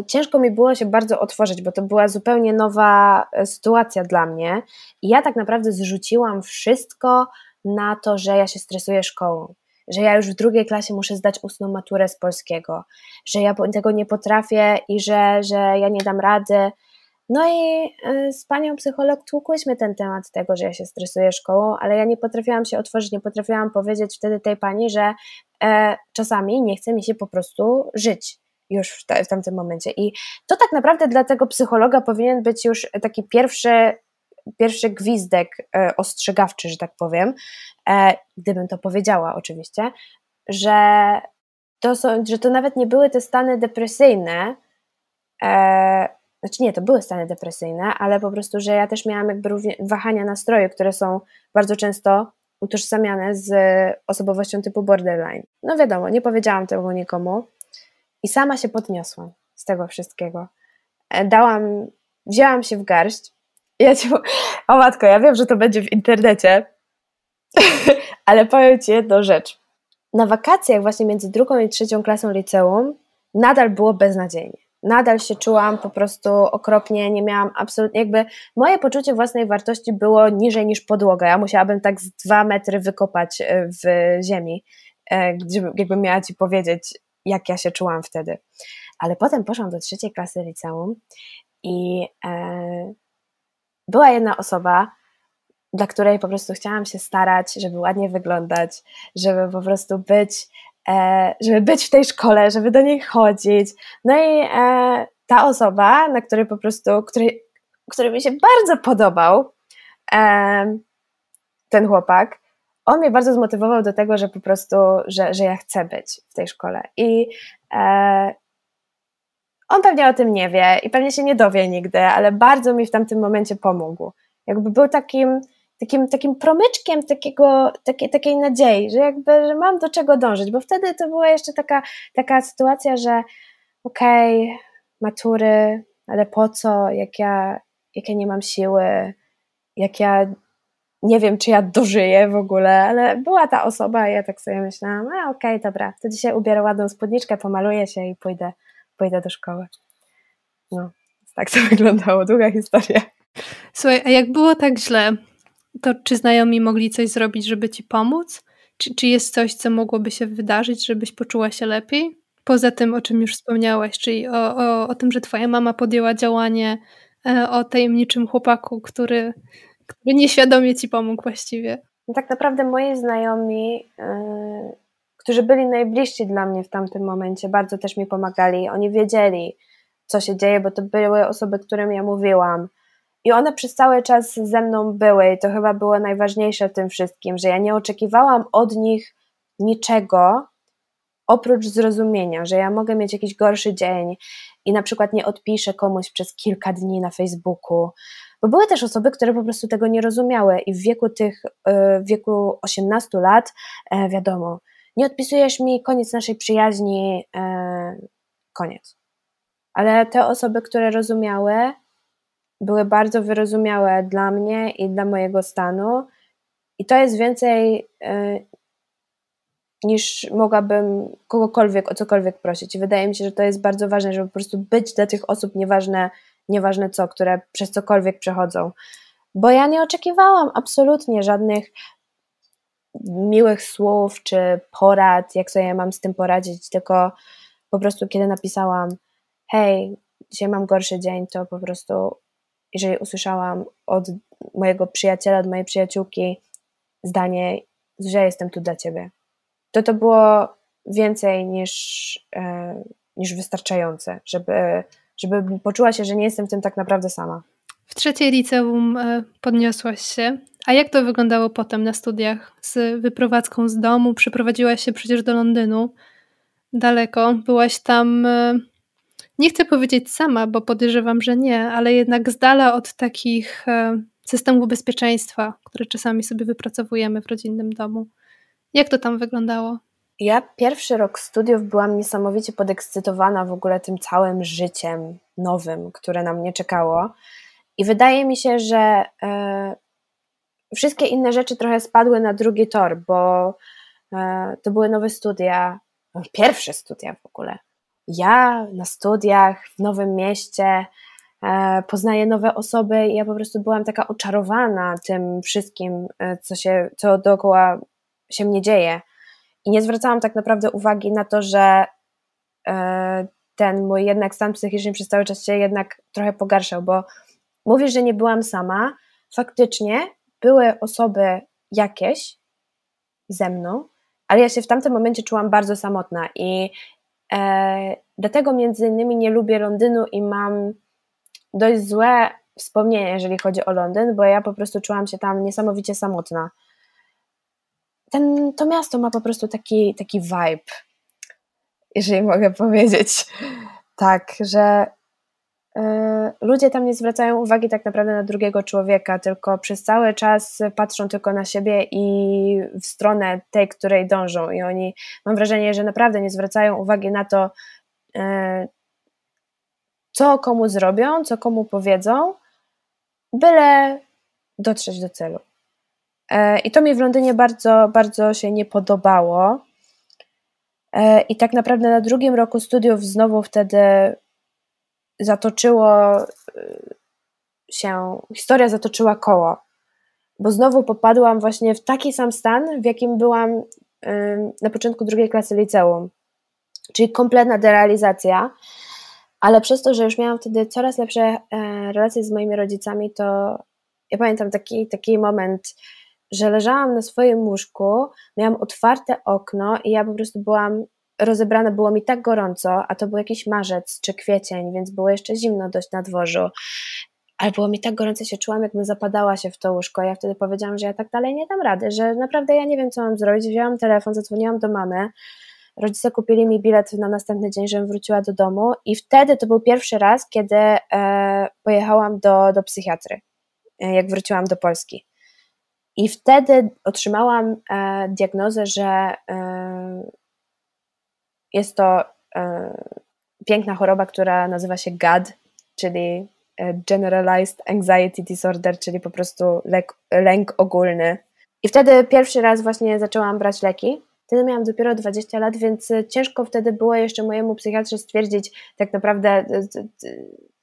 ciężko mi było się bardzo otworzyć, bo to była zupełnie nowa y, sytuacja dla mnie. I ja tak naprawdę zrzuciłam wszystko na to, że ja się stresuję szkołą że ja już w drugiej klasie muszę zdać ustną maturę z polskiego, że ja tego nie potrafię i że, że ja nie dam rady. No i y, z panią psycholog tłukłyśmy ten temat tego, że ja się stresuję szkołą, ale ja nie potrafiłam się otworzyć, nie potrafiłam powiedzieć wtedy tej pani, że e, czasami nie chce mi się po prostu żyć. już w, w tamtym momencie. I to tak naprawdę dla tego psychologa powinien być już taki pierwszy, pierwszy gwizdek e, ostrzegawczy, że tak powiem, e, gdybym to powiedziała oczywiście, że to, są, że to nawet nie były te stany depresyjne, e, znaczy nie, to były stany depresyjne, ale po prostu, że ja też miałam jakby wahania nastroju, które są bardzo często utożsamiane z osobowością typu borderline. No wiadomo, nie powiedziałam tego nikomu i sama się podniosłam z tego wszystkiego. Dałam, wzięłam się w garść. Ja ci, o matko, ja wiem, że to będzie w internecie, ale powiem ci jedną rzecz. Na wakacjach właśnie między drugą i trzecią klasą liceum nadal było beznadziejnie nadal się czułam po prostu okropnie, nie miałam absolutnie, jakby moje poczucie własnej wartości było niżej niż podłoga. Ja musiałabym tak z dwa metry wykopać e, w ziemi, e, jakbym miała ci powiedzieć, jak ja się czułam wtedy. Ale potem poszłam do trzeciej klasy liceum i e, była jedna osoba, dla której po prostu chciałam się starać, żeby ładnie wyglądać, żeby po prostu być E, żeby być w tej szkole, żeby do niej chodzić. No i e, ta osoba, na której po prostu, który, który mi się bardzo podobał, e, ten chłopak, on mnie bardzo zmotywował do tego, że po prostu, że, że ja chcę być w tej szkole. I on pewnie o tym nie wie i pewnie się nie dowie nigdy, ale bardzo mi w tamtym momencie pomógł. Jakby był takim takim, takim promyczkiem takiego, takiej, nadziei, że jakby że mam do czego dążyć, bo wtedy to była jeszcze taka, taka sytuacja, że okej, okay, matury, ale po co, jak ja, jak ja nie mam siły, jak ja nie wiem, czy ja dożyję w ogóle, ale była ta osoba i ja tak sobie myślałam, a okej, okay, dobra, to dzisiaj ubiorę ładną spódniczkę, pomaluję się i pójdę, pójdę do szkoły. No, tak to wyglądało, długa historia. Słuchaj, a jak było tak źle, to czy znajomi mogli coś zrobić, żeby ci pomóc? Czy, czy jest coś, co mogłoby się wydarzyć, żebyś poczuła się lepiej? Poza tym, o czym już wspomniałaś, czyli o, o, o tym, że twoja mama podjęła działanie e, o tajemniczym chłopaku, który, który nieświadomie ci pomógł właściwie. No tak naprawdę moi znajomi, yy, którzy byli najbliżsi dla mnie w tamtym momencie, bardzo też mi pomagali. Oni wiedzieli, co się dzieje, bo to były osoby, którym ja mówiłam. I one przez cały czas ze mną były, i to chyba było najważniejsze w tym wszystkim, że ja nie oczekiwałam od nich niczego oprócz zrozumienia, że ja mogę mieć jakiś gorszy dzień i na przykład nie odpiszę komuś przez kilka dni na Facebooku. Bo były też osoby, które po prostu tego nie rozumiały i w wieku tych, e, w wieku 18 lat, e, wiadomo, nie odpisujesz mi, koniec naszej przyjaźni, e, koniec. Ale te osoby, które rozumiały, były bardzo wyrozumiałe dla mnie i dla mojego stanu. I to jest więcej y, niż mogłabym kogokolwiek o cokolwiek prosić. I wydaje mi się, że to jest bardzo ważne, żeby po prostu być dla tych osób, nieważne, nieważne co, które przez cokolwiek przechodzą. Bo ja nie oczekiwałam absolutnie żadnych miłych słów czy porad, jak sobie mam z tym poradzić, tylko po prostu kiedy napisałam hej, dzisiaj mam gorszy dzień, to po prostu jeżeli usłyszałam od mojego przyjaciela, od mojej przyjaciółki zdanie, że jestem tu dla ciebie, to to było więcej niż, e, niż wystarczające, żeby, żeby poczuła się, że nie jestem w tym tak naprawdę sama. W trzeciej liceum e, podniosłaś się. A jak to wyglądało potem na studiach? Z wyprowadzką z domu, przeprowadziłaś się przecież do Londynu daleko. Byłaś tam e, nie chcę powiedzieć sama, bo podejrzewam, że nie, ale jednak z dala od takich e, systemów bezpieczeństwa, które czasami sobie wypracowujemy w rodzinnym domu. Jak to tam wyglądało? Ja pierwszy rok studiów byłam niesamowicie podekscytowana w ogóle tym całym życiem nowym, które na mnie czekało. I wydaje mi się, że e, wszystkie inne rzeczy trochę spadły na drugi tor, bo e, to były nowe studia, pierwsze studia w ogóle ja na studiach w nowym mieście e, poznaję nowe osoby i ja po prostu byłam taka oczarowana tym wszystkim, e, co się, co dookoła się mnie dzieje. I nie zwracałam tak naprawdę uwagi na to, że ten mój jednak stan psychiczny przez cały czas się jednak trochę pogarszał, bo mówisz, że nie byłam sama. Faktycznie były osoby jakieś ze mną, ale ja się w tamtym momencie czułam bardzo samotna i E, dlatego między innymi nie lubię Londynu i mam dość złe wspomnienia, jeżeli chodzi o Londyn, bo ja po prostu czułam się tam niesamowicie samotna. Ten, to miasto ma po prostu taki, taki vibe, jeżeli mogę powiedzieć. Tak, że ludzie tam nie zwracają uwagi tak naprawdę na drugiego człowieka, tylko przez cały czas patrzą tylko na siebie i w stronę tej, której dążą. I oni, mam wrażenie, że naprawdę nie zwracają uwagi na to, y, co komu zrobią, co komu powiedzą, byle dotrzeć do celu. E, I to mi w Londynie bardzo, bardzo się nie podobało. E, I tak naprawdę na drugim roku studiów znowu wtedy zatoczyło e, się, historia zatoczyła koło, bo znowu popadłam właśnie w taki sam stan, w jakim byłam na początku drugiej klasy liceum, czyli kompletna derealizacja, ale przez to, że już miałam wtedy coraz lepsze relacje z moimi rodzicami, to ja pamiętam taki, taki moment, że leżałam na swoim łóżku, miałam otwarte okno i ja po prostu byłam rozebrana, było mi tak gorąco, a to był jakiś marzec czy kwiecień, więc było jeszcze zimno dość na dworzu. Ale było mi tak gorąco, się czułam, jakbym zapadała się w to łóżko. Ja wtedy powiedziałam, że ja tak dalej nie dam rady, że naprawdę ja nie wiem, co mam zrobić. Wzięłam telefon, zadzwoniłam do mamy. Rodzice kupili mi bilet na następny dzień, żebym wróciła do domu, i wtedy to był pierwszy raz, kiedy e, pojechałam do, do psychiatry, e, jak wróciłam do Polski. I wtedy otrzymałam e, diagnozę, że e, jest to e, piękna choroba, która nazywa się GAD, czyli e, Generalized Anxiety Disorder, czyli po prostu lek, lęk ogólny. I wtedy pierwszy raz właśnie zaczęłam brać leki. Wtedy miałam dopiero 20 lat, więc ciężko wtedy było jeszcze mojemu psychiatrze stwierdzić tak naprawdę, e,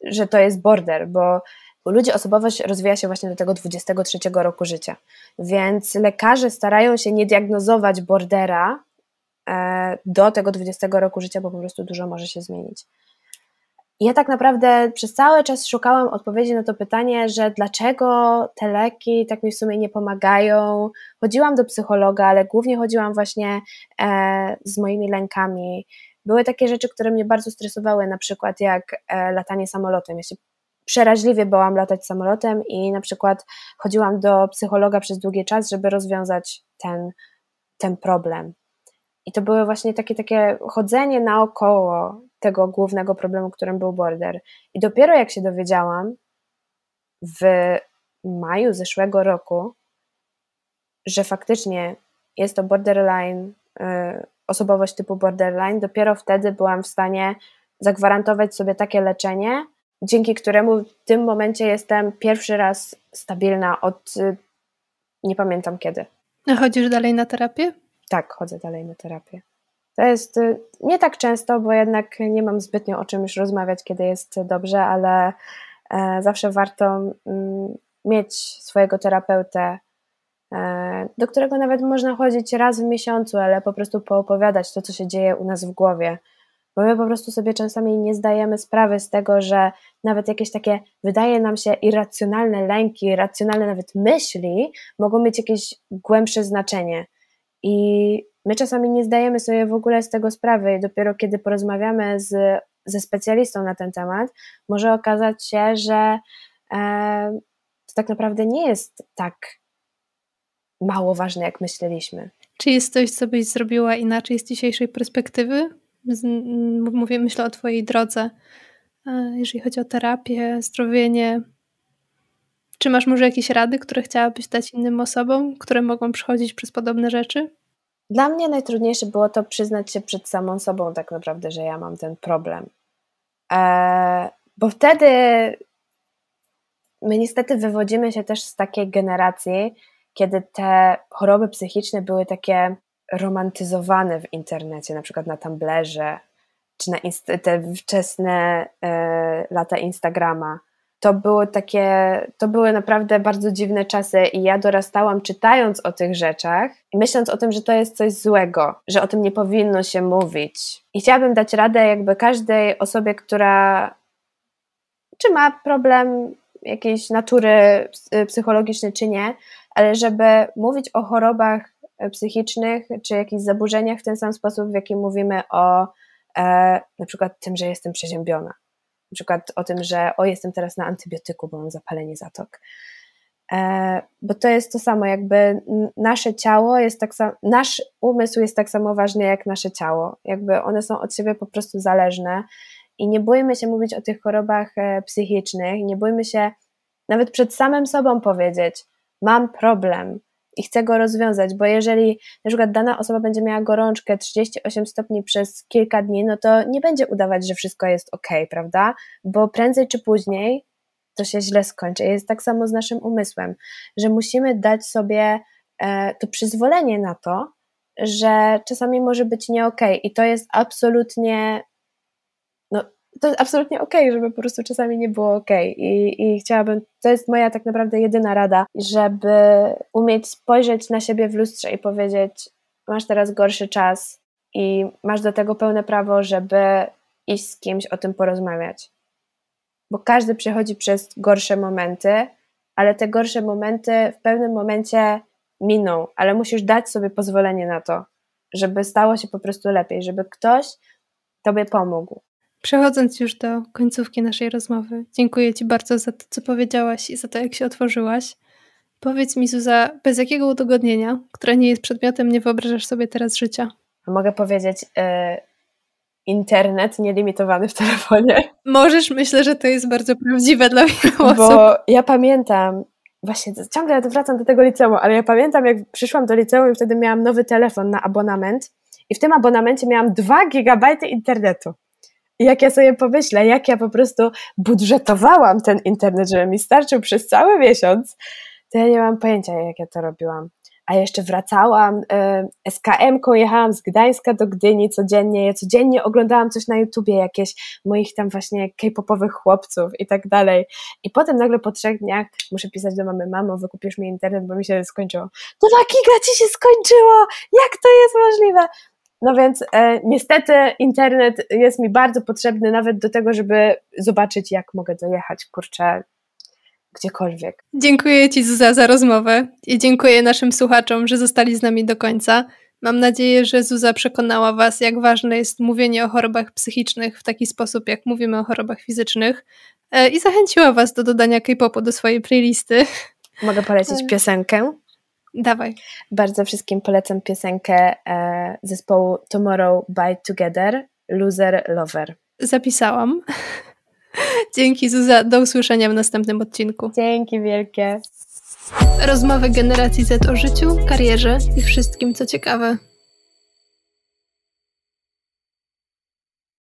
że to jest border, bo u ludzi osobowość rozwija się właśnie do tego 23 roku życia. Więc lekarze starają się nie diagnozować bordera do tego 20 roku życia, bo po prostu dużo może się zmienić. Ja tak naprawdę przez cały czas szukałam odpowiedzi na to pytanie, że dlaczego te leki tak mi w sumie nie pomagają. Chodziłam do psychologa, ale głównie chodziłam właśnie e, z moimi lękami. Były takie rzeczy, które mnie bardzo stresowały, na przykład jak e, latanie samolotem. Ja się przeraźliwie bałam latać samolotem i na przykład chodziłam do psychologa przez długi czas, żeby rozwiązać ten, ten problem. I to było właśnie takie, takie chodzenie naokoło tego głównego problemu, którym był border. I dopiero jak się dowiedziałam w maju zeszłego roku, że faktycznie jest to borderline, y, osobowość typu borderline, dopiero wtedy byłam w stanie zagwarantować sobie takie leczenie, dzięki któremu w tym momencie jestem pierwszy raz stabilna od y, nie pamiętam kiedy. A chodzisz dalej na terapię? Tak, chodzę dalej na terapię. To jest y, nie tak często, bo jednak nie mam zbytnio o czym już rozmawiać, kiedy jest dobrze, ale e, zawsze warto mm, mieć swojego terapeutę, e, do którego nawet można chodzić raz w miesiącu, ale po prostu poopowiadać to, co się dzieje u nas w głowie bo my po prostu sobie czasami nie zdajemy sprawy z tego, że nawet jakieś takie, wydaje nam się, irracjonalne lęki, racjonalne nawet myśli mogą mieć jakieś głębsze znaczenie. I my czasami nie zdajemy sobie w ogóle z tego sprawy, i dopiero kiedy porozmawiamy z, ze specjalistą na ten temat, może okazać się, że e, to tak naprawdę nie jest tak mało ważne, jak myśleliśmy. Czy jest coś, co byś zrobiła inaczej z dzisiejszej perspektywy? mówię, myślę o Twojej drodze, e, jeżeli chodzi o terapię, zdrowienie. Czy masz może jakieś rady, które chciałabyś dać innym osobom, które mogą przychodzić przez podobne rzeczy? Dla mnie najtrudniejsze było to przyznać się przed samą sobą, tak naprawdę, że ja mam ten problem. Eee, bo wtedy my niestety wywodzimy się też z takiej generacji, kiedy te choroby psychiczne były takie romantyzowane w internecie, na przykład na Tumblerze, czy na te wczesne e, lata Instagrama. To były takie, to były naprawdę bardzo dziwne czasy i ja dorastałam czytając o tych rzeczach i myśląc o tym, że to jest coś złego, że o tym nie powinno się mówić. I chciałabym dać radę jakby każdej osobie, która czy ma problem jakiejś natury psychologicznej, czy nie, ale żeby mówić o chorobach psychicznych czy jakichś zaburzeniach w ten sam sposób, w jaki mówimy o e, na przykład tym, że jestem przeziębiona. Na przykład o tym, że o, jestem teraz na antybiotyku, bo mam zapalenie zatok. E, bo to jest to samo, jakby nasze ciało jest tak samo, nasz umysł jest tak samo ważny jak nasze ciało. Jakby one są od siebie po prostu zależne i nie bójmy się mówić o tych chorobach e, psychicznych, nie bójmy się nawet przed samym sobą powiedzieć, mam problem i chcę go rozwiązać, bo jeżeli na przykład dana osoba będzie miała gorączkę 38 stopni przez kilka dni, no to nie będzie udawać, że wszystko jest ok, prawda? Bo prędzej czy później to się źle skończy. Jest tak samo z naszym umysłem, że musimy dać sobie e, to przyzwolenie na to, że czasami może być nie ok i to jest absolutnie no, to jest absolutnie okej, okay, żeby po prostu czasami nie było okej. Okay. I, I chciałabym, to jest moja tak naprawdę jedyna rada, żeby umieć spojrzeć na siebie w lustrze i powiedzieć: Masz teraz gorszy czas i masz do tego pełne prawo, żeby iść z kimś o tym porozmawiać. Bo każdy przechodzi przez gorsze momenty, ale te gorsze momenty w pewnym momencie miną, ale musisz dać sobie pozwolenie na to, żeby stało się po prostu lepiej, żeby ktoś tobie pomógł. Przechodząc już do końcówki naszej rozmowy, dziękuję Ci bardzo za to, co powiedziałaś i za to, jak się otworzyłaś. Powiedz mi, Zuza, bez jakiego udogodnienia, które nie jest przedmiotem, nie wyobrażasz sobie teraz życia? Mogę powiedzieć, yy, internet nielimitowany w telefonie. Możesz, myślę, że to jest bardzo prawdziwe dla wielu osób. Bo ja pamiętam, właśnie ciągle wracam do tego liceum, ale ja pamiętam, jak przyszłam do liceum i wtedy miałam nowy telefon na abonament i w tym abonamencie miałam 2 gigabajty internetu. Jak ja sobie pomyślę, jak ja po prostu budżetowałam ten internet, żeby mi starczył przez cały miesiąc, to ja nie mam pojęcia, jak ja to robiłam. A jeszcze wracałam y, SKM-ką, jechałam z Gdańska do Gdyni codziennie. Ja codziennie oglądałam coś na YouTubie, jakieś moich tam właśnie k-popowych chłopców i tak dalej. I potem nagle po trzech dniach muszę pisać do mamy, mamo, wykupisz mi internet, bo mi się skończyło. To na giga ci się skończyło! Jak to jest możliwe? No więc e, niestety internet jest mi bardzo potrzebny nawet do tego, żeby zobaczyć, jak mogę dojechać, kurczę, gdziekolwiek. Dziękuję Ci Zuza za rozmowę i dziękuję naszym słuchaczom, że zostali z nami do końca. Mam nadzieję, że Zuza przekonała Was, jak ważne jest mówienie o chorobach psychicznych w taki sposób, jak mówimy o chorobach fizycznych e, i zachęciła Was do dodania K-popu do swojej playlisty. Mogę polecić e. piosenkę? Dawaj. Bardzo wszystkim polecam piosenkę e, zespołu Tomorrow by Together, Loser Lover. Zapisałam. Dzięki Zuza, do usłyszenia w następnym odcinku. Dzięki wielkie. Rozmowy generacji Z o życiu, karierze i wszystkim, co ciekawe.